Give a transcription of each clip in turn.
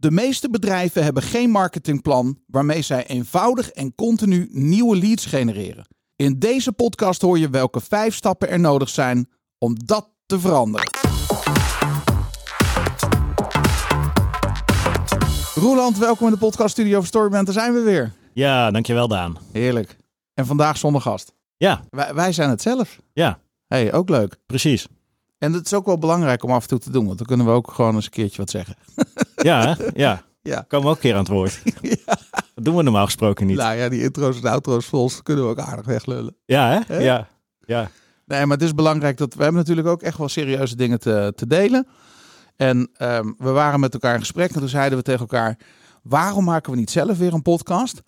De meeste bedrijven hebben geen marketingplan waarmee zij eenvoudig en continu nieuwe leads genereren. In deze podcast hoor je welke vijf stappen er nodig zijn om dat te veranderen. Roeland, welkom in de podcaststudio van Storyband. Daar zijn we weer. Ja, dankjewel Daan. Heerlijk. En vandaag zonder gast. Ja, Wij, wij zijn het zelf. ja, hey, ook leuk. precies. En het is ook wel belangrijk om af en toe te doen, want dan kunnen we ook gewoon eens een keertje wat zeggen. Ja, ja. Ja. Komen we ook een keer aan het woord. Dat doen we normaal gesproken niet. Nou ja, die intro's en outro's volgens kunnen we ook aardig weglullen. Ja, hè? Hè? Ja. Ja. Nee, maar het is belangrijk dat we hebben natuurlijk ook echt wel serieuze dingen te, te delen. En ehm, we waren met elkaar in gesprek en toen zeiden we tegen elkaar: waarom maken we niet zelf weer een podcast?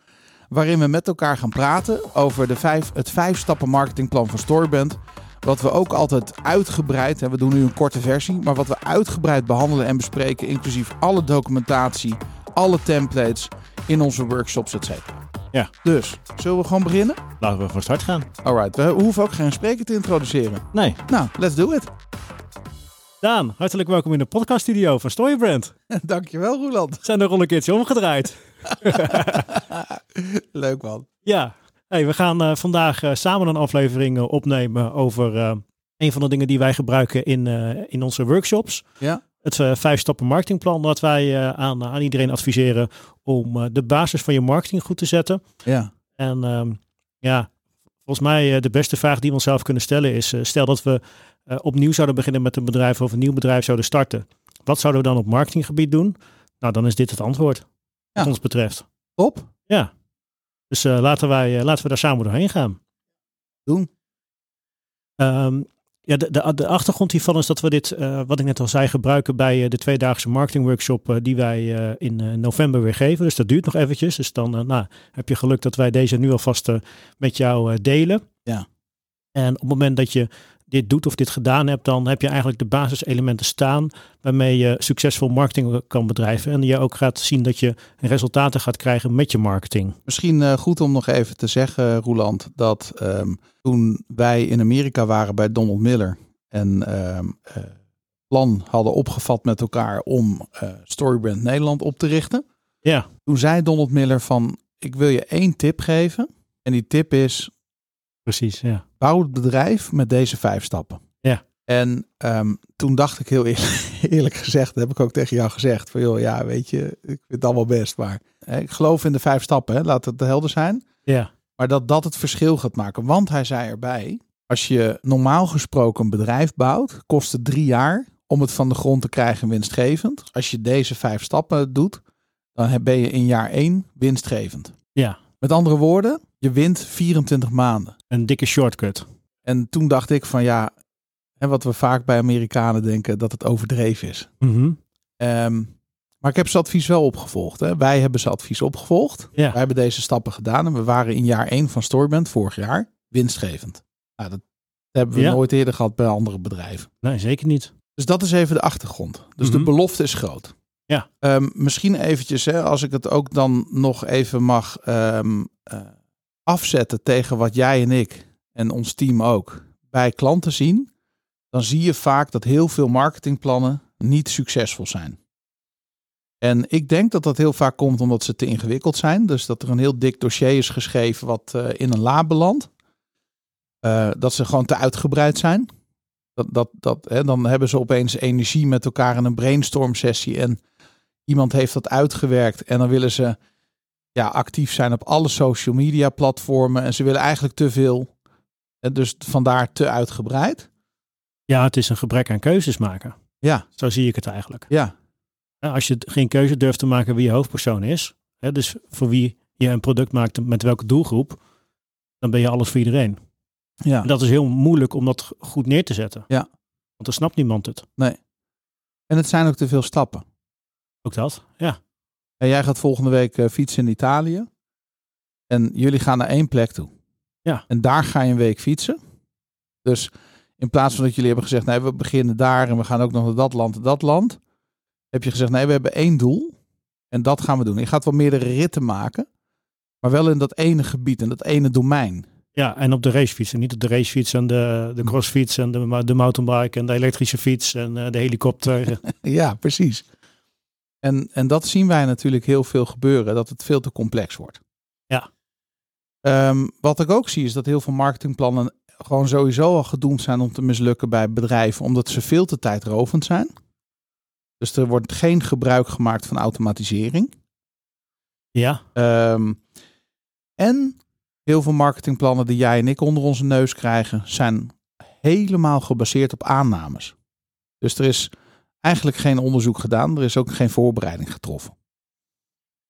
Waarin we met elkaar gaan praten over de vijf, het vijf stappen marketingplan van Storyband. Wat we ook altijd uitgebreid, en we doen nu een korte versie, maar wat we uitgebreid behandelen en bespreken, inclusief alle documentatie, alle templates in onze workshops, et cetera. Ja. Dus, zullen we gewoon beginnen? Laten we van start gaan. Alright, we hoeven ook geen spreker te introduceren. Nee. Nou, let's do it. Daan, hartelijk welkom in de podcaststudio van Storybrand. Dankjewel, Roeland. Zijn er al een keertje omgedraaid. Leuk man. Ja. Hey, we gaan eh, vandaag eh, samen een aflevering eh, opnemen over een van de dingen die wij gebruiken in, in onze workshops. Ja. Het vijf stappen marketingplan dat wij aan, aan iedereen adviseren om de basis van je marketing goed te zetten. Ja. En ehm, ja, volgens mij de beste vraag die we onszelf kunnen stellen is: stel dat we opnieuw zouden beginnen met een bedrijf of een nieuw bedrijf zouden starten. Wat zouden we dan op marketinggebied doen? Nou, dan is dit het antwoord. Ja. Wat ons betreft. Top. Ja. Dus eh, laten, wij, eh, laten we daar samen doorheen gaan. Doen. Ehm, ja, de, de, de achtergrond hiervan is dat we dit, eh, wat ik net al zei, gebruiken bij de tweedaagse marketingworkshop eh, die wij in november weer geven. Dus dat duurt nog eventjes. Dus dan nou, heb je geluk dat wij deze nu alvast met jou delen. Ja. En op het moment dat je dit doet of dit gedaan hebt, dan heb je eigenlijk de basiselementen staan waarmee je succesvol marketing kan bedrijven. En je ook gaat zien dat je resultaten gaat krijgen met je marketing. Misschien eh, goed om nog even te zeggen, Roeland, dat ehm, toen wij in Amerika waren bij Donald Miller en eh, plan hadden opgevat met elkaar om eh, Storybrand Nederland op te richten, Ja, toen zei Donald Miller van, ik wil je één tip geven. En die tip is, precies. Ja. Bouw het bedrijf met deze vijf stappen. Ja. En ehm, toen dacht ik heel eerlijk, eerlijk gezegd, heb ik ook tegen jou gezegd, van joh, ja, weet je, ik vind het allemaal best, maar hè, ik geloof in de vijf stappen, hè, laat het helder zijn. ja, Maar dat dat het verschil gaat maken. Want hij zei erbij, als je normaal gesproken een bedrijf bouwt, kost het drie jaar om het van de grond te krijgen winstgevend. Als je deze vijf stappen doet, dan ben je in jaar één winstgevend. ja. Met andere woorden, je wint 24 maanden. Een dikke shortcut. En toen dacht ik van ja, hè, wat we vaak bij Amerikanen denken, dat het overdreven is. Mhm. Ehm, maar ik heb zijn advies wel opgevolgd. Hè. Wij hebben zijn advies opgevolgd. Ja. Wij hebben deze stappen gedaan en we waren in jaar 1 van Storyband vorig jaar winstgevend. Nou, dat hebben we Ja. nooit eerder gehad bij andere bedrijven. Nee, zeker niet. Dus dat is even de achtergrond. Dus de Mhm. belofte is groot. Ja. Ehm, misschien eventjes, hè, als ik het ook dan nog even mag ehm, eh, afzetten tegen wat jij en ik en ons team ook bij klanten zien, dan zie je vaak dat heel veel marketingplannen niet succesvol zijn. En ik denk dat dat heel vaak komt omdat ze te ingewikkeld zijn. Dus dat er een heel dik dossier is geschreven wat eh, in een la belandt. Eh, dat ze gewoon te uitgebreid zijn. Dat, dat, dat, hè, dan hebben ze opeens energie met elkaar in een brainstorm sessie. En iemand heeft dat uitgewerkt. En dan willen ze ja, actief zijn op alle social media platformen. En ze willen eigenlijk te veel. En dus vandaar te uitgebreid. Ja, het is een gebrek aan keuzes maken. Ja, Zo zie ik het eigenlijk. ja, Als je geen keuze durft te maken wie je hoofdpersoon is, hè, dus voor wie je een product maakt met welke doelgroep, dan ben je alles voor iedereen. ja. En dat is heel moeilijk om dat goed neer te zetten. Ja. Want dan snapt niemand het. En het zijn ook te veel stappen. Ook dat. Ja. En jij gaat volgende week eh, fietsen in Italië. En jullie gaan naar één plek toe. Ja. En daar ga je een week fietsen. Dus in plaats van dat jullie hebben gezegd, nee, we beginnen daar en we gaan ook nog naar dat land en dat land. Heb je gezegd, nee, we hebben één doel. En dat gaan we doen. Je gaat wel meerdere ritten maken. Maar wel in dat ene gebied en dat ene domein. Ja, en op de racefiets. En niet op de racefiets en de, de crossfiets en de, de mountainbike en de elektrische fiets en eh, de helikopter. Ja, precies. En, en dat zien wij natuurlijk heel veel gebeuren, dat het veel te complex wordt. Ja. Ehm, wat ik ook zie is dat heel veel marketingplannen gewoon sowieso al gedoemd zijn om te mislukken bij bedrijven, omdat ze veel te tijdrovend zijn. Dus er wordt geen gebruik gemaakt van automatisering. Ja. Ehm, en heel veel marketingplannen die jij en ik onder onze neus krijgen, zijn helemaal gebaseerd op aannames. Dus er is eigenlijk geen onderzoek gedaan. Er is ook geen voorbereiding getroffen.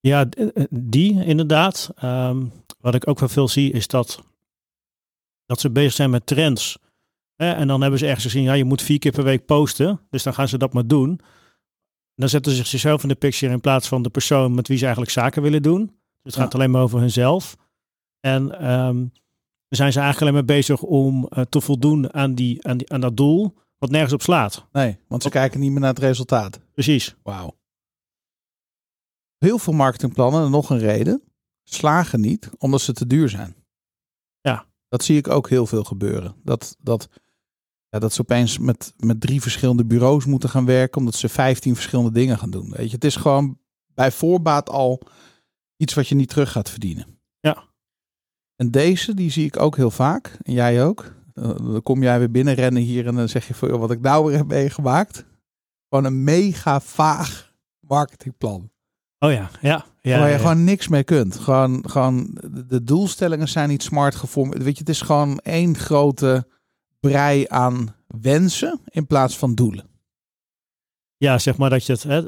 Ja, die inderdaad. Ehm, wat ik ook wel veel zie is dat, dat ze bezig zijn met trends. Hè? En dan hebben ze ergens gezien, ja, je moet vier keer per week posten. Dus dan gaan ze dat maar doen. dan zetten ze zichzelf in de picture in plaats van de persoon met wie ze eigenlijk zaken willen doen. Dus het gaat alleen maar over hunzelf. En um, dan zijn ze eigenlijk alleen maar bezig om uh, te voldoen aan, die, aan, die, aan dat doel, wat nergens op slaat. Nee, want ze kijken niet meer naar het resultaat. Precies. Wauw. Heel veel marketingplannen, en nog een reden, slagen niet omdat ze te duur zijn. Ja. Dat zie ik ook heel veel gebeuren. Dat, dat, ja, dat ze opeens met, met drie verschillende bureaus moeten gaan werken, omdat ze vijftien verschillende dingen gaan doen. Weet je, het is gewoon bij voorbaat al iets wat je niet terug gaat verdienen. Ja. En deze, die zie ik ook heel vaak. En jij ook. Dan kom jij weer binnenrennen hier en dan zeg je van wat ik nou weer heb meegemaakt. Gewoon een mega vaag marketingplan. Oh ja, ja. ja waar je ja. gewoon niks mee kunt. Gewoon, gewoon de doelstellingen zijn niet smart gevormd. Weet je, het is gewoon één grote brei aan wensen in plaats van doelen. Ja, zeg maar dat je het, hè,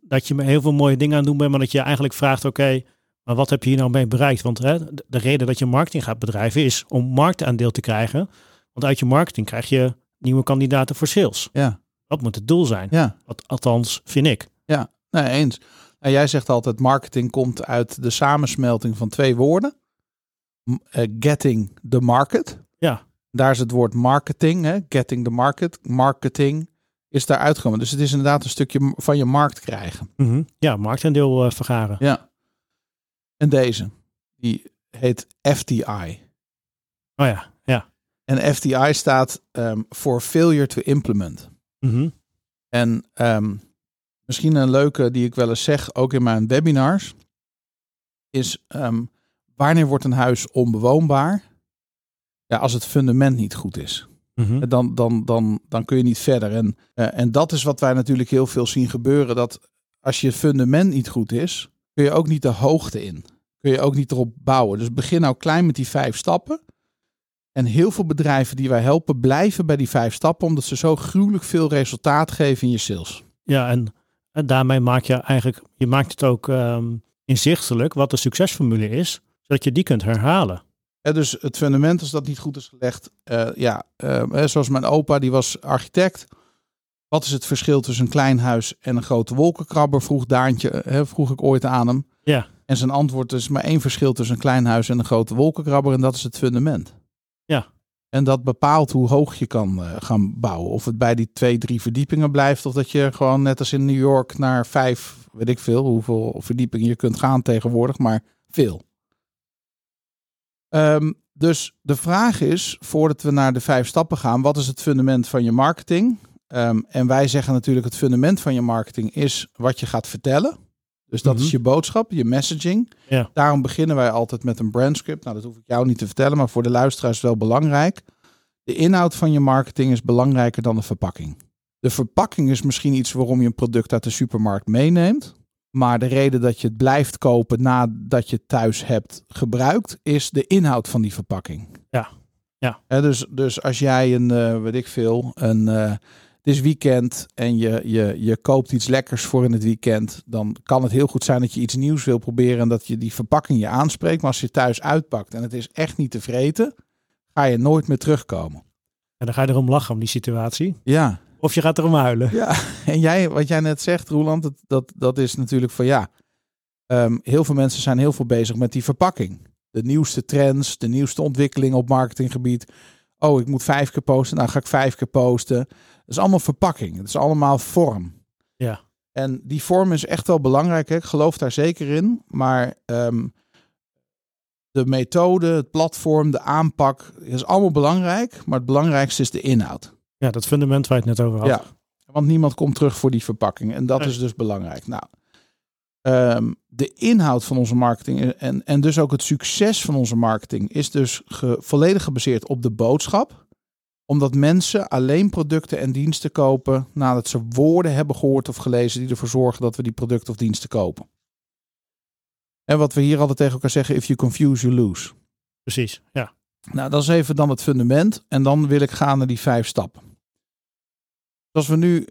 dat je heel veel mooie dingen aan het doen bent, maar dat je eigenlijk vraagt, oké, maar wat heb je hier nou mee bereikt? Want hè, de reden dat je marketing gaat bedrijven is om marktaandeel te krijgen. Want uit je marketing krijg je nieuwe kandidaten voor sales. Ja. Dat moet het doel zijn. Ja. Wat, althans, vind ik. Ja, nee, eens. Nou, jij zegt altijd, marketing komt uit de samensmelting van twee woorden. Eh, getting the market. Ja. Daar is het woord marketing, hè? getting the market. Marketing is daar uitgekomen. Dus het is inderdaad een stukje van je markt krijgen. Mhm. Ja, marktaandeel uh, vergaren. Ja. En deze, die heet FTI. Oh ja, ja. En FTI staat um, voor Failure to Implement. Mhm. En um, misschien een leuke die ik wel eens zeg, ook in mijn webinars, is um, wanneer wordt een huis onbewoonbaar? Ja, als het fundament niet goed is. Mhm. Dan, dan, dan, dan kun je niet verder. En, uh, en dat is wat wij natuurlijk heel veel zien gebeuren. Dat als je fundament niet goed is, kun je ook niet de hoogte in. Kun je ook niet erop bouwen. Dus begin nou klein met die vijf stappen. En heel veel bedrijven die wij helpen, blijven bij die vijf stappen, omdat ze zo gruwelijk veel resultaat geven in je sales. Ja, en, en daarmee maak je eigenlijk, je maakt het ook um, inzichtelijk wat de succesformule is, zodat je die kunt herhalen. Ja, dus het fundament, als dat niet goed is gelegd, uh, ja, uh, zoals mijn opa, die was architect. Wat is het verschil tussen een klein huis en een grote wolkenkrabber? Vroeg Daantje, hè, vroeg ik ooit aan hem. Ja. En zijn antwoord is maar één verschil tussen een klein huis en een grote wolkenkrabber. En dat is het fundament. Ja. En dat bepaalt hoe hoog je kan uh, gaan bouwen. Of het bij die twee, drie verdiepingen blijft. Of dat je gewoon net als in New York naar vijf, weet ik veel, hoeveel verdiepingen je kunt gaan tegenwoordig. Maar veel. Um, dus de vraag is, voordat we naar de vijf stappen gaan, wat is het fundament van je marketing? Um, en wij zeggen natuurlijk het fundament van je marketing is wat je gaat vertellen. Dus dat mm -hmm. is je boodschap, je messaging. Ja. Daarom beginnen wij altijd met een brandscript. Nou, dat hoef ik jou niet te vertellen, maar voor de luisteraars wel belangrijk. De inhoud van je marketing is belangrijker dan de verpakking. De verpakking is misschien iets waarom je een product uit de supermarkt meeneemt. Maar de reden dat je het blijft kopen nadat je het thuis hebt gebruikt, is de inhoud van die verpakking. Ja, ja. He, dus, dus als jij een, uh, weet ik veel, een... Uh, het is weekend en je, je, je koopt iets lekkers voor in het weekend, dan kan het heel goed zijn dat je iets nieuws wil proberen en dat je die verpakking je aanspreekt. Maar als je thuis uitpakt en het is echt niet te vreten, ga je nooit meer terugkomen. En dan ga je erom lachen om die situatie. Ja. Of je gaat erom huilen. Ja, en jij, wat jij net zegt, Roland, dat, dat, dat is natuurlijk van ja. Um, heel veel mensen zijn heel veel bezig met die verpakking. De nieuwste trends, de nieuwste ontwikkelingen op marketinggebied. Oh, ik moet vijf keer posten. Nou ga ik vijf keer posten. Het is allemaal verpakking. Het is allemaal vorm. Ja. En die vorm is echt wel belangrijk. Hè? Ik geloof daar zeker in. Maar um, de methode, het platform, de aanpak is allemaal belangrijk. Maar het belangrijkste is de inhoud. Ja, dat fundament waar je het net over had. Ja. Want niemand komt terug voor die verpakking. En dat Nee. is dus belangrijk. Nou, ehm, de inhoud van onze marketing en, en dus ook het succes van onze marketing is dus ge- volledig gebaseerd op de boodschap. Omdat mensen alleen producten en diensten kopen nadat ze woorden hebben gehoord of gelezen die ervoor zorgen dat we die producten of diensten kopen. En wat we hier altijd tegen elkaar zeggen, if you confuse, you lose. Precies, ja. Nou, dat is even dan het fundament. En dan wil ik gaan naar die vijf stappen. Als we nu,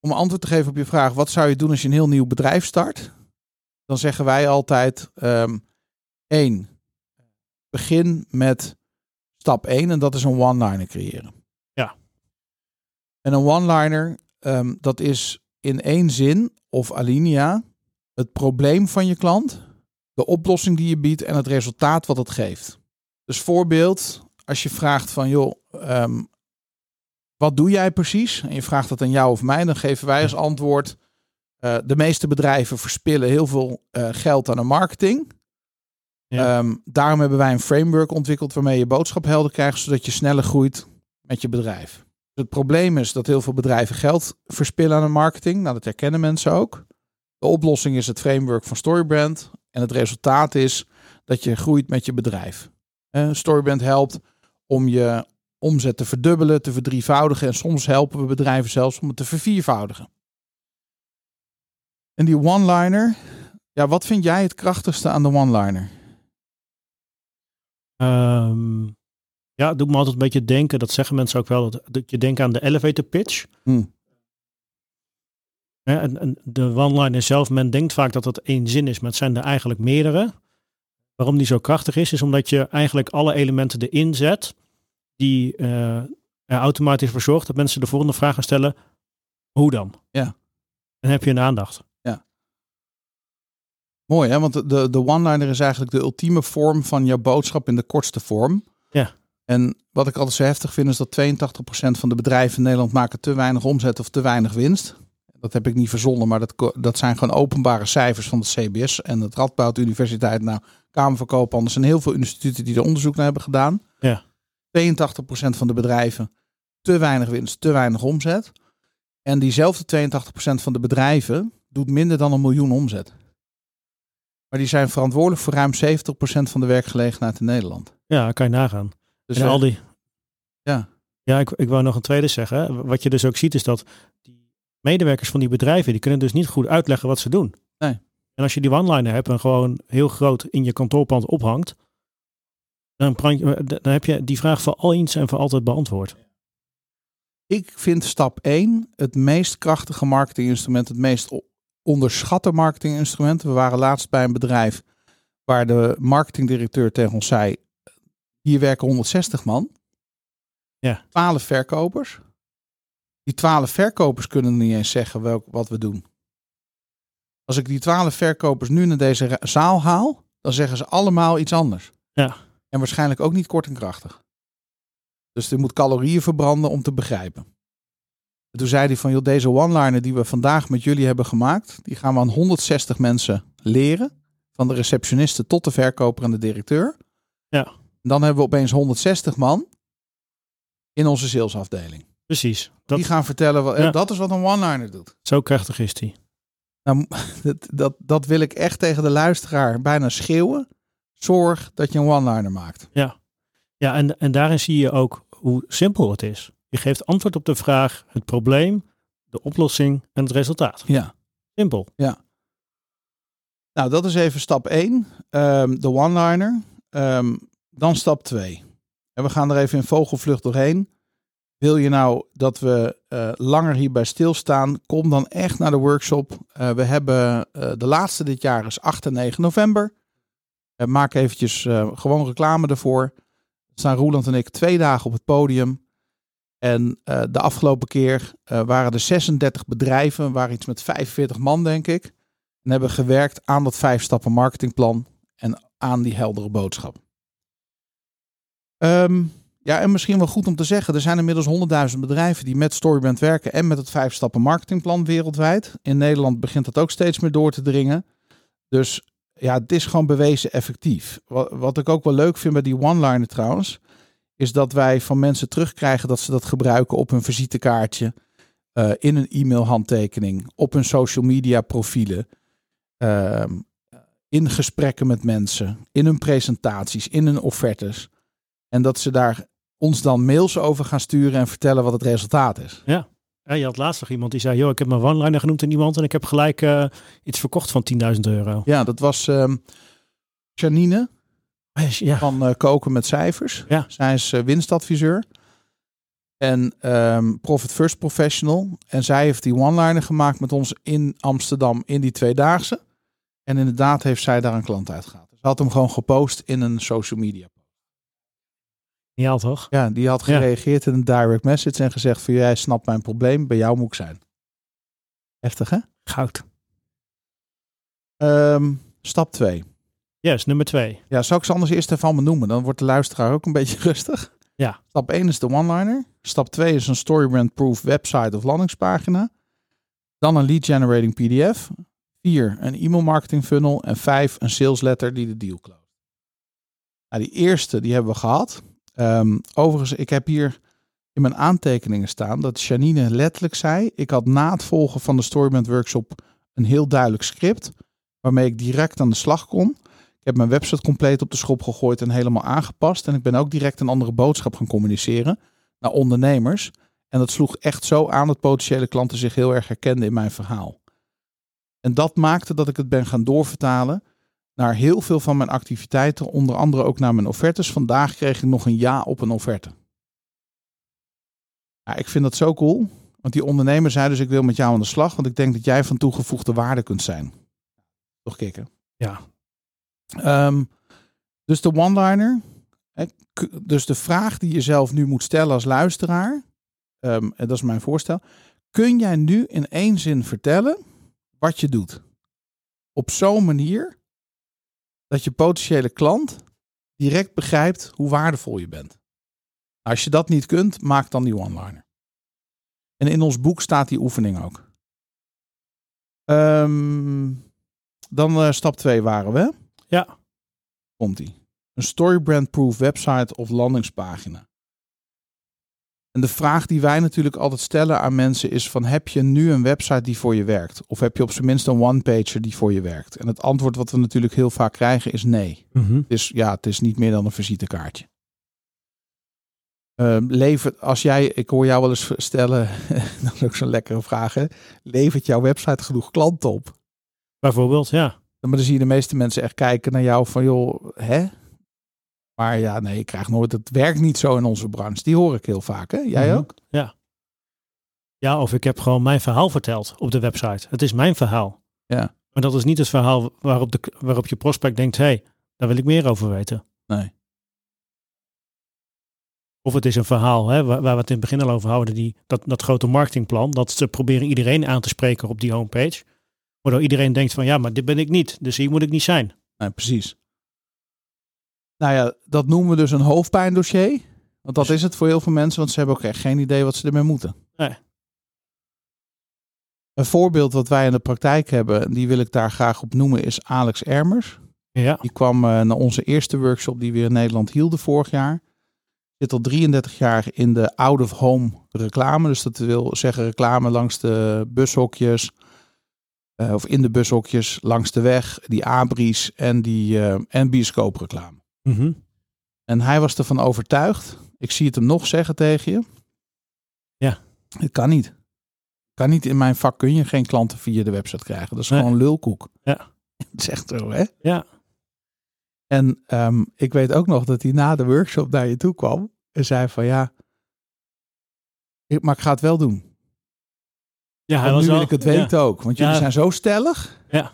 om antwoord te geven op je vraag, wat zou je doen als je een heel nieuw bedrijf start? Dan zeggen wij altijd, ehm één, begin met stap één en dat is een one-liner creëren. Ja. En een one-liner, ehm, dat is in één zin of alinea het probleem van je klant, de oplossing die je biedt en het resultaat wat het geeft. Dus voorbeeld, als je vraagt van joh, ehm, wat doe jij precies? En je vraagt dat aan jou of mij, dan geven wij als antwoord. eh, de meeste bedrijven verspillen heel veel eh, geld aan de marketing. Ehm, daarom hebben wij een framework ontwikkeld waarmee je boodschap helder krijgt, zodat je sneller groeit met je bedrijf. Het probleem is dat heel veel bedrijven geld verspillen aan de marketing. Nou, dat herkennen mensen ook. De oplossing is het framework van Storybrand. En het resultaat is dat je groeit met je bedrijf. Storybrand helpt om je omzet te verdubbelen, te verdrievoudigen. En soms helpen we bedrijven zelfs om het te verviervoudigen. En die one-liner, ja, wat vind jij het krachtigste aan de one-liner? Ehm, ja, het doet me altijd een beetje denken, dat zeggen mensen ook wel, dat, dat je denkt aan de elevator pitch. Hm. Ja, en, en de one-liner zelf, men denkt vaak dat het één zin is, maar het zijn er eigenlijk meerdere. Waarom die zo krachtig is, is omdat je eigenlijk alle elementen erin zet die eh, er automatisch voor zorgt dat mensen de volgende vraag gaan stellen, hoe dan? Ja. Dan heb je een aandacht. Mooi, hè? Want de, de one-liner is eigenlijk de ultieme vorm van jouw boodschap in de kortste vorm. Ja. En wat ik altijd zo heftig vind, is dat 82% van de bedrijven in Nederland maken te weinig omzet of te weinig winst. Dat heb ik niet verzonnen, maar dat, dat zijn gewoon openbare cijfers van het CBS en het Radboud Universiteit. Nou, Kamer van Koophandel. Er zijn heel veel instituten die er onderzoek naar hebben gedaan. Ja. 82% van de bedrijven te weinig winst, te weinig omzet. En diezelfde 82% van de bedrijven doet minder dan een miljoen omzet. Maar die zijn verantwoordelijk voor ruim 70% van de werkgelegenheid in Nederland. Ja, kan je nagaan. Dus en eh, al die. ja. Ja, ik, ik wou nog een tweede zeggen. Wat je dus ook ziet is dat die medewerkers van die bedrijven, die kunnen dus niet goed uitleggen wat ze doen. Nee. En als je die one-liner hebt en gewoon heel groot in je kantoorpand ophangt, dan, dan heb je die vraag voor al eens en voor altijd beantwoord. Ik vind stap 1 het meest krachtige marketinginstrument, het meest onderschatte marketinginstrument. We waren laatst bij een bedrijf waar de marketingdirecteur tegen ons zei: hier werken 160 man. Ja. 12 verkopers. Die 12 verkopers kunnen niet eens zeggen welk, wat we doen. Als ik die 12 verkopers nu naar deze zaal haal, dan zeggen ze allemaal iets anders. Ja. En waarschijnlijk ook niet kort en krachtig. Dus je moet calorieën verbranden om te begrijpen. En toen zei hij van, joh, deze one-liner die we vandaag met jullie hebben gemaakt, die gaan we aan 160 mensen leren. Van de receptioniste tot de verkoper en de directeur. Ja. En dan hebben we opeens 160 man in onze salesafdeling. Precies. Dat, Die gaan vertellen, wat, Ja. dat is wat een one-liner doet. Zo krachtig is die. Nou, dat, dat, dat wil ik echt tegen de luisteraar bijna schreeuwen. Zorg dat je een one-liner maakt. Ja, en, en daarin zie je ook hoe simpel het is. Je geeft antwoord op de vraag, het probleem, de oplossing en het resultaat. Ja. Simpel. Nou, dat is even stap 1, de one-liner. Ehm, dan stap 2. En we gaan er even in vogelvlucht doorheen. Wil je nou dat we eh, langer hierbij stilstaan, kom dan echt naar de workshop. Eh, we hebben eh, de laatste dit jaar is 8 en 9 november. Maak eventjes gewoon reclame ervoor. Er staan Roeland en ik twee dagen op het podium. En eh, de afgelopen keer eh, waren er 36 bedrijven, waren iets met 45 man denk ik. En hebben gewerkt aan dat vijf stappen marketingplan en aan die heldere boodschap. Ehm, ja, en misschien wel goed om te zeggen, er zijn inmiddels 100.000 bedrijven die met Storybrand werken en met het vijf stappen marketingplan wereldwijd. In Nederland begint dat ook steeds meer door te dringen. Dus ja, het is gewoon bewezen effectief. Wat, wat ik ook wel leuk vind bij die one-liner trouwens, is dat wij van mensen terugkrijgen dat ze dat gebruiken op hun visitekaartje. eh, in een e-mailhandtekening, op hun social media profielen, ehm, in gesprekken met mensen, in hun presentaties, in hun offertes. En dat ze daar ons dan mails over gaan sturen en vertellen wat het resultaat is. Ja. Ja, je had laatst nog iemand die zei, joh, ik heb mijn one-liner genoemd aan iemand en ik heb gelijk eh, iets verkocht van 10.000 euro. Ja, dat was ehm Janine Ja, van eh, Koken met Cijfers. Ja. Zij is eh, winstadviseur en ehm, Profit First Professional. En zij heeft die one-liner gemaakt met ons in Amsterdam in die tweedaagse. En inderdaad heeft zij daar een klant uitgehaald. Ze had hem gewoon gepost in een social media. ja toch? Ja, die had Ja. gereageerd in een direct message en gezegd van jij snapt mijn probleem, bij jou moet ik zijn. Heftig hè? Goud. Ehm, stap 2. Yes, nummer twee. Ja, zou ik ze anders eerst even allemaal noemen? Dan wordt de luisteraar ook een beetje rustig. Ja. Stap 1 is de one-liner. Stap 2 is een storybrand-proof website of landingspagina. Dan een lead generating PDF. 4 een e-mail marketing funnel. En 5 een sales letter die de deal close. Nou, die eerste die hebben we gehad. Ehm, overigens, ik heb hier in mijn aantekeningen staan dat Janine letterlijk zei: ik had na het volgen van de storybrand workshop een heel duidelijk script waarmee ik direct aan de slag kon. Ik heb mijn website compleet op de schop gegooid en helemaal aangepast. En ik ben ook direct een andere boodschap gaan communiceren naar ondernemers. En dat sloeg echt zo aan dat potentiële klanten zich heel erg herkenden in mijn verhaal. En dat maakte dat ik het ben gaan doorvertalen naar heel veel van mijn activiteiten, onder andere ook naar mijn offertes. Vandaag kreeg ik nog een ja op een offerte. Ik vind dat zo cool. Want die ondernemer zei dus ik wil met jou aan de slag, want ik denk dat jij van toegevoegde waarde kunt zijn. Toch kicken. Ja. Ehm, dus de one-liner. Dus de vraag die je zelf nu moet stellen als luisteraar. ehm, en dat is mijn voorstel. Kun jij nu in één zin vertellen wat je doet? Op zo'n manier dat je potentiële klant direct begrijpt hoe waardevol je bent. Als je dat niet kunt, maak dan die one-liner. En in ons boek staat die oefening ook. Ehm, dan eh, stap 2 waren we. Ja. Komt ie. Een storybrand-proof website of landingspagina. En de vraag die wij natuurlijk altijd stellen aan mensen is van heb je nu een website die voor je werkt? Of heb je op zijn minst een one-pager die voor je werkt? En het antwoord wat we natuurlijk heel vaak krijgen is nee. Het is, ja, het is niet meer dan een visitekaartje. Ehm levert, als jij, ik hoor jou wel eens stellen, dat is ook zo'n lekkere vraag, hè? levert jouw website genoeg klanten op? Bijvoorbeeld, ja. Maar dan zie je de meeste mensen echt kijken naar jou van, joh, hè? Maar ja, nee, ik krijg nooit, het werkt niet zo in onze branche. Die hoor ik heel vaak, hè? Jij Mhm. ook? Ja. Ja, of ik heb gewoon mijn verhaal verteld op de website. Het is mijn verhaal. Ja. Maar dat is niet het verhaal waarop, de, waarop je prospect denkt, hé, hey, daar wil ik meer over weten. Nee. Of het is een verhaal hè, waar, waar we het in het begin al over houden, die, dat, dat grote marketingplan, dat ze proberen iedereen aan te spreken op die homepage. Waardoor iedereen denkt van, ja, maar dit ben ik niet, dus hier moet ik niet zijn. Nee, precies. Nou ja, dat noemen we dus een hoofdpijndossier. Want dat is het voor heel veel mensen, want ze hebben ook echt geen idee wat ze ermee moeten. Nee. Een voorbeeld wat wij in de praktijk hebben, en die wil ik daar graag op noemen, is Alex Ermers. Ja, Die kwam eh, naar onze eerste workshop die we in Nederland hielden vorig jaar. Zit al 33 jaar in de out-of-home reclame. Dus dat wil zeggen reclame langs de bushokjes. Eh, of in de bushokjes, langs de weg. Die abris en, die, eh, en bioscoopreclame. Mhm. En hij was ervan overtuigd. Ik zie het hem nog zeggen tegen je. Ja. Het kan niet. Kan niet. In mijn vak kun je geen klanten via de website krijgen. Dat is Nee. gewoon lulkoek. Ja. Het is echt zo, hè? ja, En ehm, ik weet ook nog dat hij na de workshop naar je toe kwam. En zei van ja, maar ik ga het wel doen. Ja hij Want was nu wil ik het weten ook. Want jullie zijn zo stellig. Ja.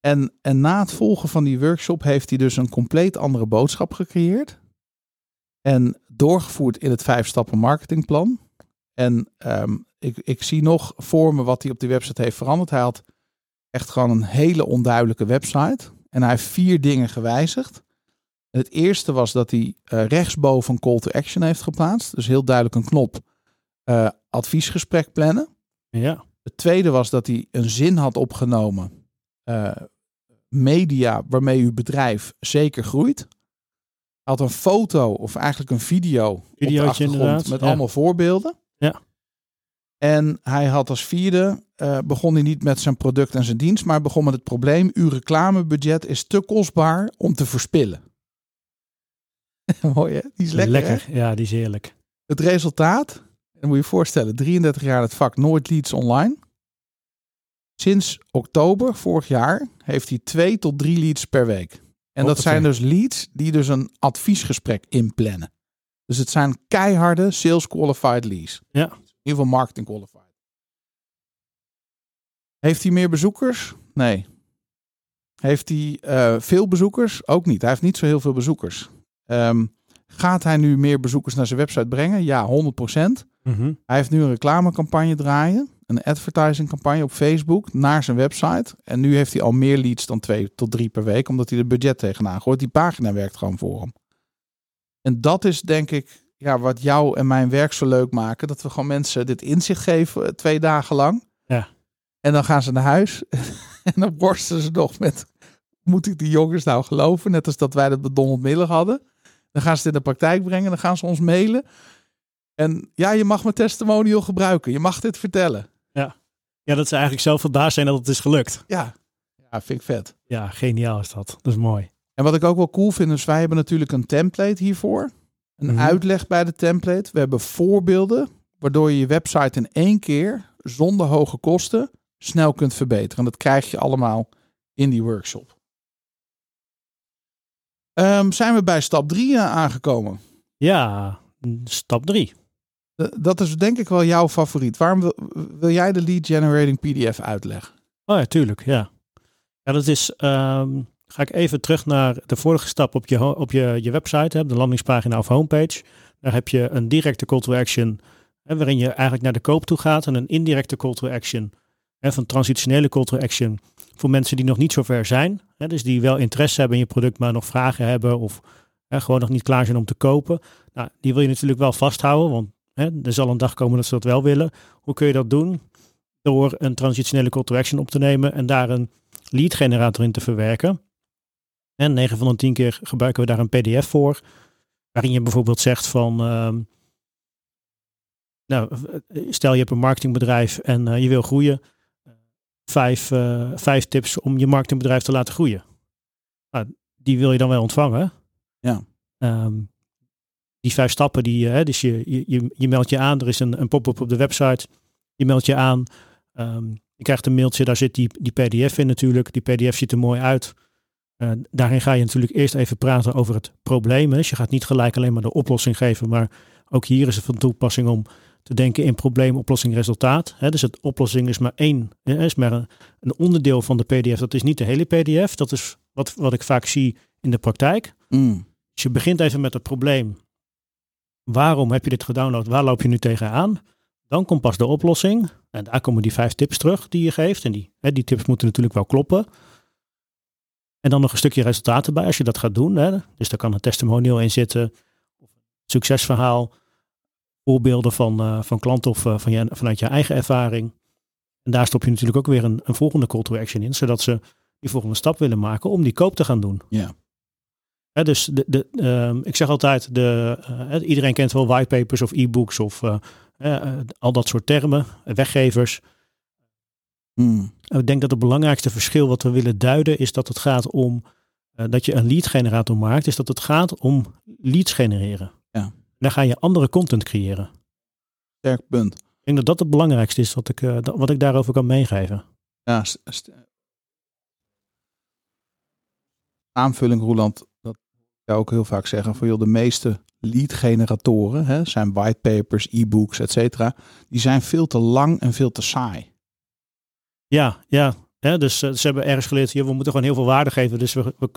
En, en na het volgen van die workshop heeft hij dus een compleet andere boodschap gecreëerd. En doorgevoerd in het vijf stappen marketingplan. En ehm, ik, ik zie nog voor me wat hij op die website heeft veranderd. Hij had echt gewoon een hele onduidelijke website. En hij heeft vier dingen gewijzigd. En het eerste was dat hij eh, rechtsboven een call to action heeft geplaatst. Dus heel duidelijk een knop eh, adviesgesprek plannen. Ja, Het tweede was dat hij een zin had opgenomen. eh, media waarmee uw bedrijf zeker groeit. Had een foto of eigenlijk een video op de achtergrond met ja. allemaal voorbeelden. Ja. En hij had als vierde, uh, begon hij niet met zijn product en zijn dienst, maar begon met het probleem, uw reclamebudget is te kostbaar om te verspillen. Mooi hè? Die is lekker, lekker. ja, die is heerlijk. Het resultaat, dan moet je je voorstellen, 33 jaar het vak nooit leads online. Sinds oktober vorig jaar heeft hij twee tot drie leads per week. En dat zijn dus leads die dus een adviesgesprek inplannen. Dus het zijn keiharde sales qualified leads. Ja. In ieder geval marketing qualified. Heeft hij meer bezoekers? Nee. Heeft hij uh, veel bezoekers? Ook niet. Hij heeft niet zo heel veel bezoekers. Um, gaat hij nu meer bezoekers naar zijn website brengen? Ja, 100%. Mm Hij heeft nu een reclamecampagne draaien. Een advertising campagne op Facebook naar zijn website. En nu heeft hij al meer leads dan twee tot drie per week. Omdat hij de budget tegenaan gooit. Die pagina werkt gewoon voor hem. En dat is denk ik ja, wat jou en mijn werk zo leuk maken. Dat we gewoon mensen dit inzicht geven eh, twee dagen lang. Ja. En dan gaan ze naar huis. en dan borsten ze nog met... Moet ik die jongens nou geloven? Net als dat wij dat bij Donald Miller hadden. Dan gaan ze het in de praktijk brengen. Dan gaan ze ons mailen. En ja, je mag mijn testimonial gebruiken. Je mag dit vertellen. Ja, ja dat ze eigenlijk zelf vandaar zijn dat het is gelukt. Ja. ja, vind ik vet. Ja, geniaal is dat. Dat is mooi. En wat ik ook wel cool vind, is wij hebben natuurlijk een template hiervoor. Een mhm. uitleg bij de template. We hebben voorbeelden, waardoor je je website in één keer, zonder hoge kosten, snel kunt verbeteren. En dat krijg je allemaal in die workshop. Um, zijn we bij stap 3 uh, eh, aangekomen? Ja, stap 3. Dat is denk ik wel jouw favoriet. Waarom wil, jij de lead generating PDF uitleggen? Oh ja, tuurlijk. Ja, ja dat is. Um, ga ik even terug naar de vorige stap op je, op je, je website, hè, de landingspagina of homepage. Daar heb je een directe call to action, hè, waarin je eigenlijk naar de koop toe gaat, en een indirecte call to action, hè, van transitionele call to action voor mensen die nog niet zo ver zijn. Hè, dus die wel interesse hebben in je product, maar nog vragen hebben of hè, gewoon nog niet klaar zijn om te kopen. Nou, die wil je natuurlijk wel vasthouden, want hè, er zal een dag komen dat ze dat wel willen. Hoe kun je dat doen? Door een transitionele call to action op te nemen en daar een lead generator in te verwerken. En 9 van de 10 keer gebruiken we daar een PDF voor. Waarin je bijvoorbeeld zegt van. Uh, nou, stel je hebt een marketingbedrijf en uh, je wil groeien. Vijf, uh, vijf tips om je marketingbedrijf te laten groeien. Nou, die wil je dan wel ontvangen. Ja. Um, die vijf stappen, die, uh, dus je, je, je meldt je aan. Er is een, een pop-up op de website. Je meldt je aan. Um, je krijgt een mailtje, daar zit die, die PDF in natuurlijk. Die PDF ziet er mooi uit. Uh, daarin ga je natuurlijk eerst even praten over het probleem. Dus je gaat niet gelijk alleen maar de oplossing geven, maar ook hier is het van toepassing om te denken in probleem, oplossing, resultaat. dus het oplossing is maar één, is maar een, een, onderdeel van de PDF. Dat is niet de hele PDF. Dat is wat, wat ik vaak zie in de praktijk. Mm. Dus je begint even met het probleem. Waarom heb je dit gedownload? Waar loop je nu tegenaan? Dan komt pas de oplossing. En daar komen die vijf tips terug die je geeft. En die, die tips moeten natuurlijk wel kloppen. En dan nog een stukje resultaten bij als je dat gaat doen. Hè. Dus daar kan een testimonial in zitten, succesverhaal, voorbeelden van, uh, van klanten of uh, van je, vanuit je eigen ervaring. En daar stop je natuurlijk ook weer een, een volgende call to action in, zodat ze die volgende stap willen maken om die koop te gaan doen. Ja. Dus de, de, uh, ik zeg altijd, de, uh, iedereen kent wel whitepapers of e-books of al dat soort termen, weggevers. Hmm. Ik denk dat het belangrijkste verschil wat we willen duiden is dat het gaat om dat je een lead generator maakt, is dat het gaat om leads genereren. Ja. Dan ga je andere content creëren. Sterk punt. Ik denk dat dat het belangrijkste is wat ik, wat ik daarover kan meegeven. Ja, aanvulling Roland, ook heel vaak zeggen van joh, de meeste lead generatoren hè, zijn whitepapers, e-books, et cetera. Die zijn veel te lang en veel te saai. Ja, ja. ja dus uh, ze hebben ergens geleerd, we moeten gewoon heel veel waarde geven. Dus we, we,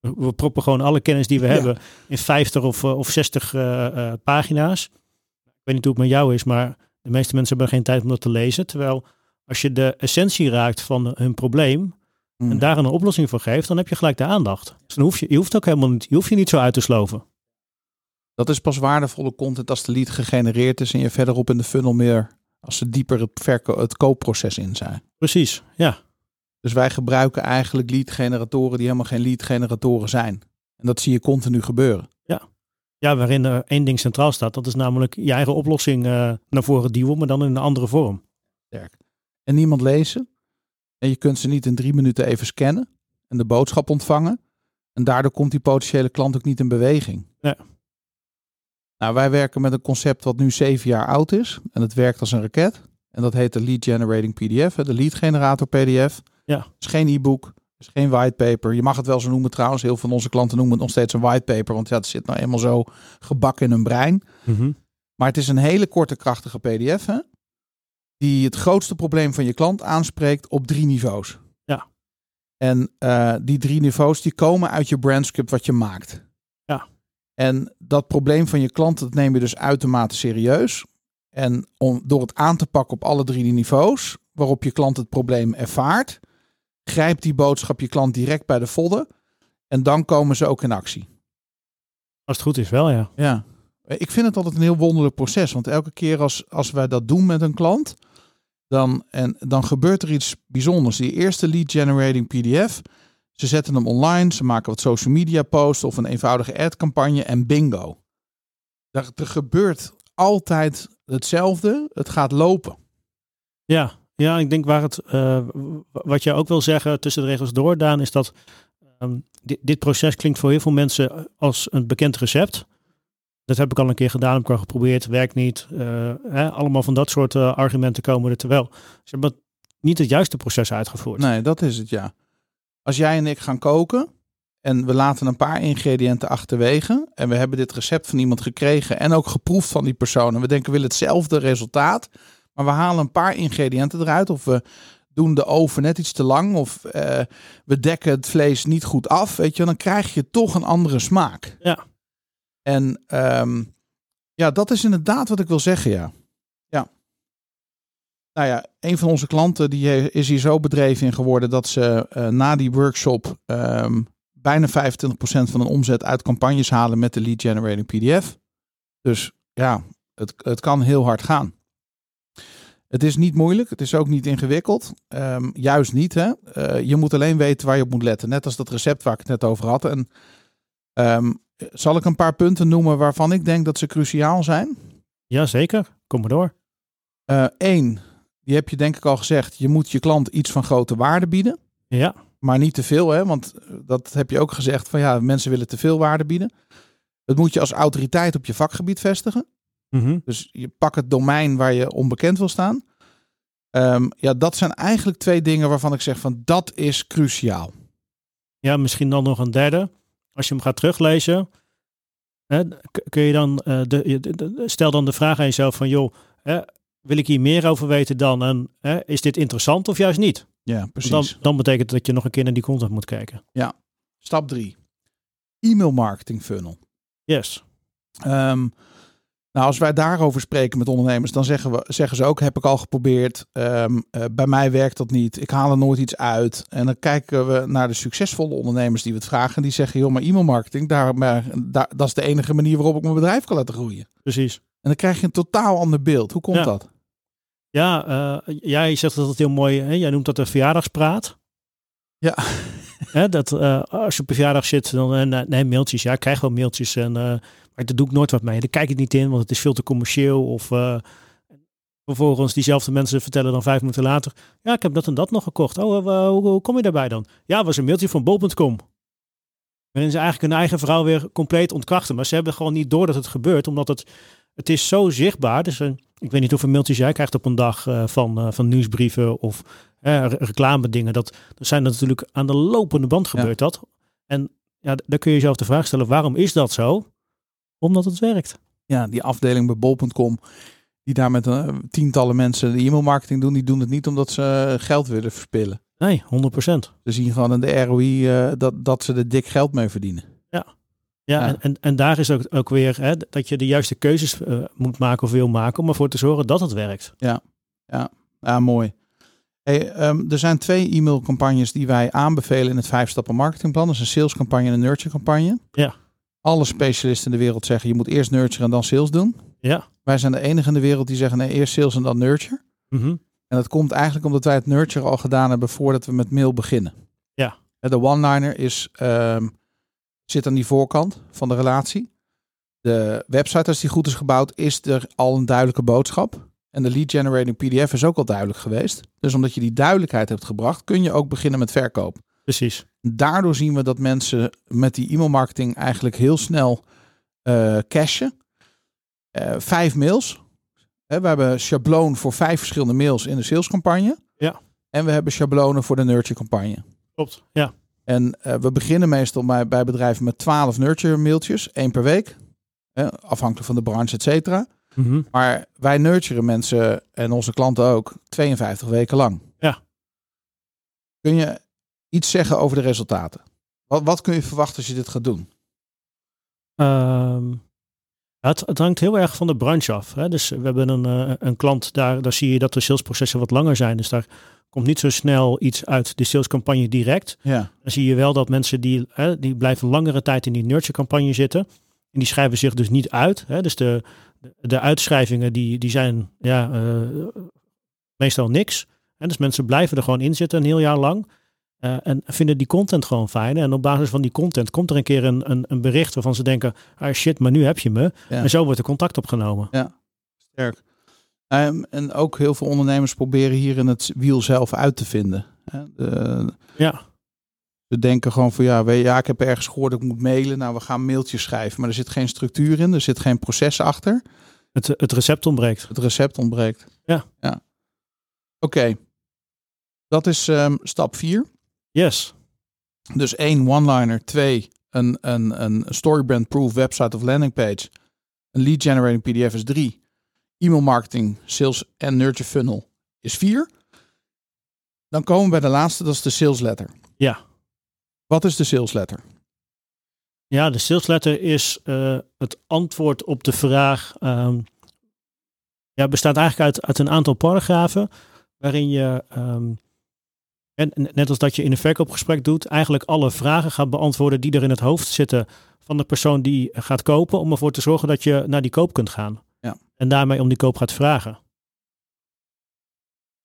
we, we proppen gewoon alle kennis die we hebben in 50 of, uh, of 60 uh, pagina's. Ik weet niet hoe het met jou is, maar de meeste mensen hebben geen tijd om dat te lezen. Terwijl als je de essentie raakt van hun probleem en mm. daar een oplossing voor geeft, dan heb je gelijk de aandacht. Dus dan hoef je, je hoeft ook helemaal niet, je hoeft je niet zo uit te sloven. Dat is pas waardevolle content als de lead gegenereerd is en je verderop in de funnel meer als ze dieper het, het koopproces in zijn. Precies, ja. Dus wij gebruiken eigenlijk lead generatoren die helemaal geen lead generatoren zijn. En dat zie je continu gebeuren. Ja. Ja, waarin er één ding centraal staat. Dat is namelijk je eigen oplossing uh, naar voren duwen, maar dan in een andere vorm. Sterk. En niemand lezen. En je kunt ze niet in drie minuten even scannen en de boodschap ontvangen. En daardoor komt die potentiële klant ook niet in beweging. Ja. Nou, wij werken met een concept wat nu zeven jaar oud is. En het werkt als een raket. En dat heet de Lead Generating PDF, de Lead Generator PDF. Ja. Het is geen e-book, het is geen whitepaper. Je mag het wel zo noemen trouwens. Heel veel van onze klanten noemen het nog steeds een whitepaper. Want ja, het zit nou eenmaal zo gebakken in hun brein. Mhm. Maar het is een hele korte, krachtige PDF. Hè? Die het grootste probleem van je klant aanspreekt op drie niveaus. Ja. En eh, die drie niveaus die komen uit je brandscript wat je maakt. Ja. En dat probleem van je klant, dat neem je dus uitermate serieus. En om, door het aan te pakken op alle drie niveaus, waarop je klant het probleem ervaart, grijpt die boodschap je klant direct bij de vodden. En dan komen ze ook in actie. Als het goed is wel, ja. Ja. Ik vind het altijd een heel wonderlijk proces. Want elke keer als, als wij dat doen met een klant, dan, en, dan gebeurt er iets bijzonders. Die eerste lead generating PDF, ze zetten hem online, ze maken wat social media posts of een eenvoudige ad campagne en bingo. Er, gebeurt altijd hetzelfde. Het gaat lopen. Ja, ja ik denk waar het, uh, wat jij ook wil zeggen tussen de regels door, Daan, is dat um, dit, dit, proces klinkt voor heel veel mensen als een bekend recept. Dat heb ik al een keer gedaan, heb ik al geprobeerd, werkt niet. Uh, hè, allemaal van dat soort uh, argumenten komen er terwijl. Ze hebben niet het juiste proces uitgevoerd. Nee, dat is het ja. Als jij en ik gaan koken en we laten een paar ingrediënten achterwege en we hebben dit recept van iemand gekregen en ook geproefd van die persoon en we denken we willen hetzelfde resultaat, maar we halen een paar ingrediënten eruit of we doen de oven net iets te lang of uh, we dekken het vlees niet goed af, weet je, dan krijg je toch een andere smaak. Ja. En um, ja, dat is inderdaad wat ik wil zeggen, ja. Ja. Nou ja, een van onze klanten die is hier zo bedreven in geworden dat ze uh, na die workshop um, bijna 25% van hun omzet uit campagnes halen met de lead generating PDF. Dus ja, het, het kan heel hard gaan. Het is niet moeilijk, het is ook niet ingewikkeld. Um, juist niet. Hè? Uh, je moet alleen weten waar je op moet letten. Net als dat recept waar ik het net over had. En um, zal ik een paar punten noemen waarvan ik denk dat ze cruciaal zijn? Jazeker, kom maar door. Eén, uh, die heb je denk ik al gezegd. Je moet je klant iets van grote waarde bieden. Ja. Maar niet te veel, hè? want dat heb je ook gezegd van ja, mensen willen te veel waarde bieden. Het moet je als autoriteit op je vakgebied vestigen. Mm -hmm. Dus je pakt het domein waar je onbekend wil staan. Um, ja, dat zijn eigenlijk twee dingen waarvan ik zeg van dat is cruciaal. Ja, misschien dan nog een derde. Als je hem gaat teruglezen, hè, kun je dan uh, de, de, de, stel dan de vraag aan jezelf van joh, hè, wil ik hier meer over weten dan en hè, is dit interessant of juist niet? Ja, precies. Dan, dan betekent dat je nog een keer naar die content moet kijken. Ja. Stap drie. E-mail marketing funnel. Yes. Um, nou, als wij daarover spreken met ondernemers, dan zeggen, we, zeggen ze ook: heb ik al geprobeerd. Um, uh, bij mij werkt dat niet. Ik haal er nooit iets uit. En dan kijken we naar de succesvolle ondernemers die we het vragen. Die zeggen: joh, maar e-mailmarketing, daar, maar, daar, dat is de enige manier waarop ik mijn bedrijf kan laten groeien. Precies. En dan krijg je een totaal ander beeld. Hoe komt ja. dat? Ja, uh, jij zegt dat het heel mooi. Hè? Jij noemt dat een verjaardagspraat. Ja. Dat uh, als je op een verjaardag zit, dan uh, nee, mailtjes. Ja, ik krijg wel mailtjes en maar daar doe ik nooit wat mee. Daar kijk ik niet in, want het is veel te commercieel. Of uh, vervolgens diezelfde mensen vertellen dan vijf minuten later. Ja, ik heb dat en dat nog gekocht. Oh, uh, hoe, kom je daarbij dan? Ja, was een mailtje van bol.com. Waarin ze eigenlijk hun eigen verhaal weer compleet ontkrachten. Maar ze hebben gewoon niet door dat het gebeurt, omdat het, het is zo zichtbaar. Dus uh, ik weet niet hoeveel mailtjes jij krijgt op een dag uh, van, uh, van nieuwsbrieven of reclame dingen. Dat, dat zijn natuurlijk aan de lopende band gebeurt ja. dat. En ja, dan kun je jezelf de vraag stellen, waarom is dat zo? Omdat het werkt. Ja, die afdeling bij bol.com, die daar met uh, tientallen mensen de e-mailmarketing doen, die doen het niet omdat ze geld willen verspillen. Nee, 100%. Ze zien gewoon in de ROI uh, dat, dat ze er dik geld mee verdienen. Ja. En, en, en daar is ook, ook weer hè, dat je de juiste keuzes uh, moet maken of wil maken om ervoor te zorgen dat het werkt. Ja, ja. ja mooi. Hey, um, er zijn twee e-mailcampagnes die wij aanbevelen in het vijf stappen marketingplan. Dat is een salescampagne en een nurture campagne. Ja alle specialisten in de wereld zeggen je moet eerst nurture en dan sales doen. Ja. Wij zijn de enige in de wereld die zeggen nee, eerst sales en dan nurture. Mm -hmm. En dat komt eigenlijk omdat wij het nurture al gedaan hebben voordat we met mail beginnen. Ja. De one-liner is, um, zit aan die voorkant van de relatie. de website, als die goed is gebouwd, is er al een duidelijke boodschap. En de lead generating PDF is ook al duidelijk geweest. Dus omdat je die duidelijkheid hebt gebracht, kun je ook beginnen met verkoop. Precies. Daardoor zien we dat mensen met die e-mailmarketing eigenlijk heel snel uh, cashen. Uh, vijf mails. we hebben schabloon voor vijf verschillende mails in de salescampagne. Ja. En we hebben schablonen voor de nurture campagne. Klopt, ja. En uh, we beginnen meestal bij, bij bedrijven met 12 nurture mailtjes, één per week. afhankelijk van de branche, et cetera. Mm -hmm. Maar wij nurturen mensen en onze klanten ook 52 weken lang. Ja. Kun je iets zeggen over de resultaten? Wat, wat kun je verwachten als je dit gaat doen? Um, het, het, hangt heel erg van de branche af. Hè? Dus we hebben een, uh, een klant, daar, daar zie je dat de salesprocessen wat langer zijn. Dus daar komt niet zo snel iets uit de salescampagne direct. Ja. Dan zie je wel dat mensen die, hè, die blijven langere tijd in die nurture campagne zitten. En die schrijven zich dus niet uit. Hè? Dus de, de, uitschrijvingen die, die zijn ja, uh, meestal niks. En dus mensen blijven er gewoon in zitten een heel jaar lang. Uh, en vinden die content gewoon fijn. En op basis van die content komt er een keer een, een, een bericht waarvan ze denken: ah shit, maar nu heb je me. Ja. En zo wordt er contact opgenomen. Ja, sterk. Um, en ook heel veel ondernemers proberen hier in het wiel zelf uit te vinden. De, ja. Ze denken gewoon van ja, weet ja, ik heb ergens gehoord dat ik moet mailen. Nou, we gaan mailtjes schrijven. Maar er zit geen structuur in, er zit geen proces achter. Het, het recept ontbreekt. Het recept ontbreekt. Ja. ja. Oké, okay. dat is um, stap 4. Yes. Dus één one-liner, twee een, een, een storybrand-proof website of landing page. Een lead generating PDF is drie. E-mail marketing, sales en nurture funnel is vier. Dan komen we bij de laatste, dat is de sales letter. Ja. Wat is de sales letter? Ja, de sales letter is uh, het antwoord op de vraag. Um, ja, bestaat eigenlijk uit, uit een aantal paragrafen waarin je um, en net als dat je in een verkoopgesprek doet, eigenlijk alle vragen gaat beantwoorden die er in het hoofd zitten van de persoon die gaat kopen, om ervoor te zorgen dat je naar die koop kunt gaan. En daarmee om die koop gaat vragen.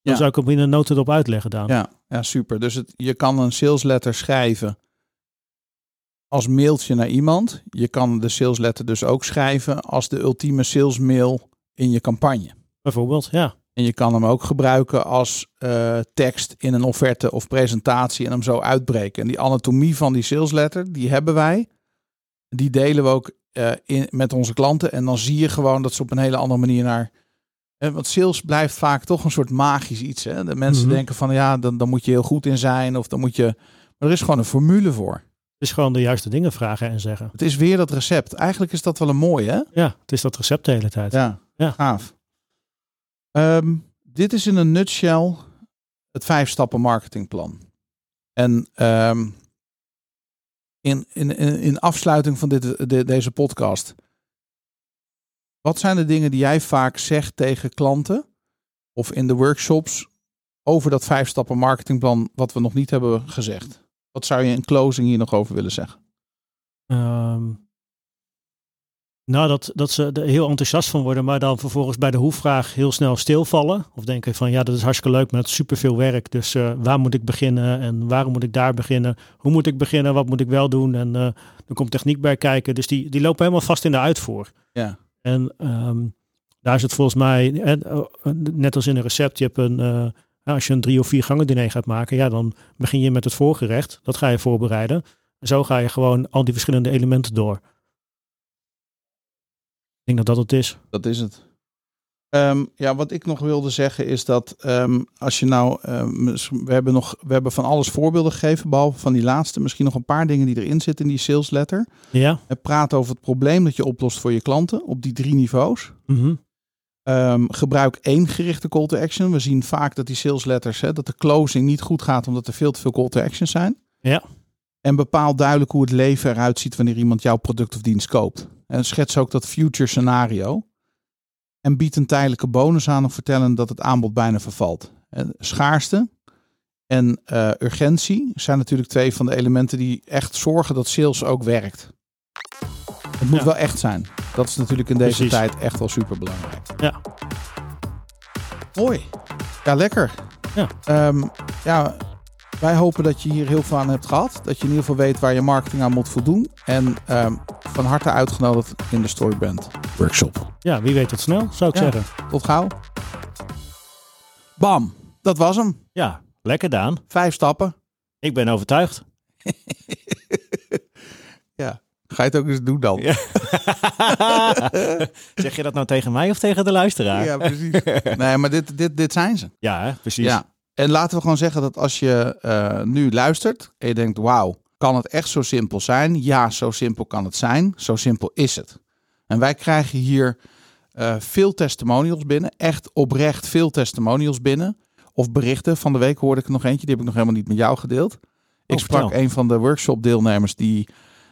Dan Ja. zou ik hem in een notendop op uitleggen, Daan. Ja, ja super. Dus het, je kan een sales letter schrijven als mailtje naar iemand. Je kan de sales letter dus ook schrijven als de ultieme sales mail in je campagne. Bijvoorbeeld, ja. En je kan hem ook gebruiken als uh, tekst in een offerte of presentatie en hem zo uitbreken. En die anatomie van die sales letter, die hebben wij. Die delen we ook uh, in, met onze klanten. En dan zie je gewoon dat ze op een hele andere manier naar. Uh, want sales blijft vaak toch een soort magisch iets. Hè? De mensen Mhm. denken van ja, dan, dan moet je heel goed in zijn. Of dan moet je. Maar er is gewoon een formule voor. Het is gewoon de juiste dingen vragen en zeggen. Het is weer dat recept. Eigenlijk is dat wel een mooie, hè? Ja, het is dat recept de hele tijd. Ja, Ja. gaaf. Ehm, dit is in een nutshell het vijf stappen marketingplan. En ehm, in, in, in, in afsluiting van dit, de- deze podcast. Wat zijn de dingen die jij vaak zegt tegen klanten of in de workshops over dat vijf stappen marketingplan wat we nog niet hebben gezegd? Wat zou je in closing hier nog over willen zeggen? Ehm, nou, dat, dat ze er heel enthousiast van worden, maar dan vervolgens bij de hoefvraag heel snel stilvallen. Of denken van ja, dat is hartstikke leuk, maar het is superveel werk. Dus eh, waar moet ik beginnen en waarom moet ik daar beginnen? Hoe moet ik beginnen? Wat moet ik wel doen? En eh er komt techniek bij kijken. Dus die, die lopen helemaal vast in de uitvoer. Ja. En ehm, daar is het volgens mij, eh, net als in een recept, je hebt een, eh, als je een drie of vier gangen diner gaat maken, ja, dan begin je met het voorgerecht. Dat ga je voorbereiden. En zo ga je gewoon al die verschillende elementen door. Ik denk dat dat het is. Dat is het. Ehm, ja, wat ik nog wilde zeggen is dat ehm, als je nou, ehm, we hebben nog, we hebben van alles voorbeelden gegeven, behalve van die laatste, misschien nog een paar dingen die erin zitten in die sales letter. Ja. Het praat over het probleem dat je oplost voor je klanten op die drie niveaus. Mhm. Ehm, gebruik één gerichte call to action. We zien vaak dat die sales letters, hè, dat de closing niet goed gaat omdat er veel te veel call to actions zijn. Ja. En bepaal duidelijk hoe het leven eruit ziet wanneer iemand jouw product of dienst koopt. En schets ook dat future scenario. En bied een tijdelijke bonus aan of vertellen dat het aanbod bijna vervalt. En schaarste en eh, urgentie zijn natuurlijk twee van de elementen die echt zorgen dat sales ook werkt. Het moet Ja. wel echt zijn. Dat is natuurlijk in deze Precies. tijd echt wel super belangrijk. Ja. Mooi. Ja, lekker. Ja. Ehm, ja, wij hopen dat je hier heel veel aan hebt gehad. Dat je in ieder geval weet waar je marketing aan moet voldoen. En ehm, van harte uitgenodigd in de Storybrand Workshop. Ja, wie weet het snel, zou ik Ja. zeggen. Tot gauw. Bam, dat was hem. Ja, lekker Daan. Vijf stappen. Ik ben overtuigd. Ja. Ga je het ook eens doen dan? Ja. zeg je dat nou tegen mij of tegen de luisteraar? Ja, precies. Nee, maar dit, dit, dit zijn ze. Ja, hè, precies. Ja. En laten we gewoon zeggen dat als je eh, nu luistert en je denkt, wauw, kan het echt zo simpel zijn? Ja, zo simpel kan het zijn. Zo simpel is het. En wij krijgen hier eh, veel testimonials binnen. Echt oprecht veel testimonials binnen. Of berichten. Van de week hoorde ik er nog eentje. Die heb ik nog helemaal niet met jou gedeeld. Ik Oh, sprak een van de workshop deelnemers die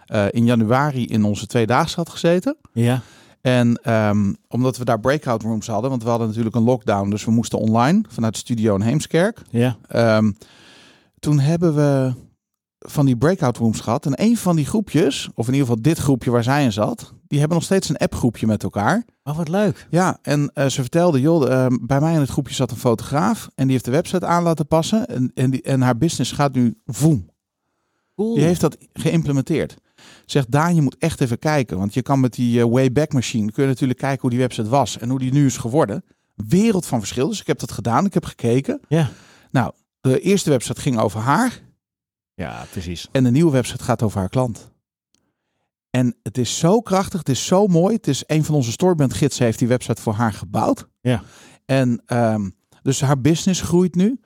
eh, in januari in onze tweedaagse had gezeten. Ja. En ehm, omdat we daar breakout rooms hadden, want we hadden natuurlijk een lockdown, dus we moesten online vanuit de studio in Heemskerk. Ja. Ehm, toen hebben we van die breakout rooms gehad. En een van die groepjes, of in ieder geval dit groepje waar zij in zat, die hebben nog steeds een appgroepje met elkaar. Oh, wat leuk. Ja, en eh, ze vertelde, joh, ehm, bij mij in het groepje zat een fotograaf en die heeft de website aan laten passen. En, en, die, en haar business gaat nu voem. Cool. Die heeft dat geïmplementeerd. Zegt Daan, je moet echt even kijken. Want je kan met die eh, Wayback Machine kun je natuurlijk kijken hoe die website was en hoe die nu is geworden. Wereld van verschil. Dus ik heb dat gedaan. Ik heb gekeken. Ja. Nou, de eerste website ging over haar. Ja, precies. En de nieuwe website gaat over haar klant. En het is zo krachtig, het is zo mooi. Het is een van onze Storybrand gidsen heeft die website voor haar gebouwd. Ja. En ehm, dus haar business groeit nu.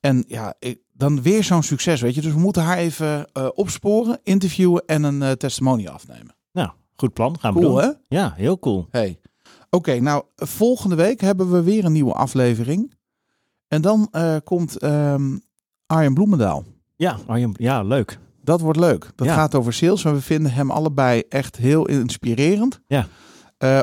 En ja, ik, dan weer zo'n succes, weet je. Dus we moeten haar even eh, opsporen, interviewen en een eh, testimonial afnemen. Nou, goed plan. Gaan we Cool, doen. hè? Ja, heel cool. Hey. Oké, nou, volgende week hebben we weer een nieuwe aflevering. En dan eh, komt ehm Arjen Bloemendaal. Ja, Arjen, ja, leuk. Dat wordt leuk. Dat Ja. gaat over sales. En we vinden hem allebei echt heel inspirerend. Ja.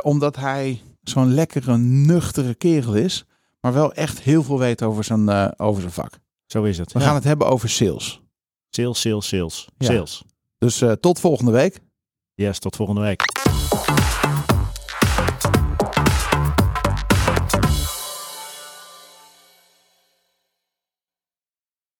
Omdat hij zo'n lekkere, nuchtere kerel is. Maar wel echt heel veel weet over zijn, over zijn vak. Zo is het. We Ja. gaan het hebben over sales. Sales, sales, sales. Ja. Sales. Dus eh, tot volgende week. Yes, tot volgende week.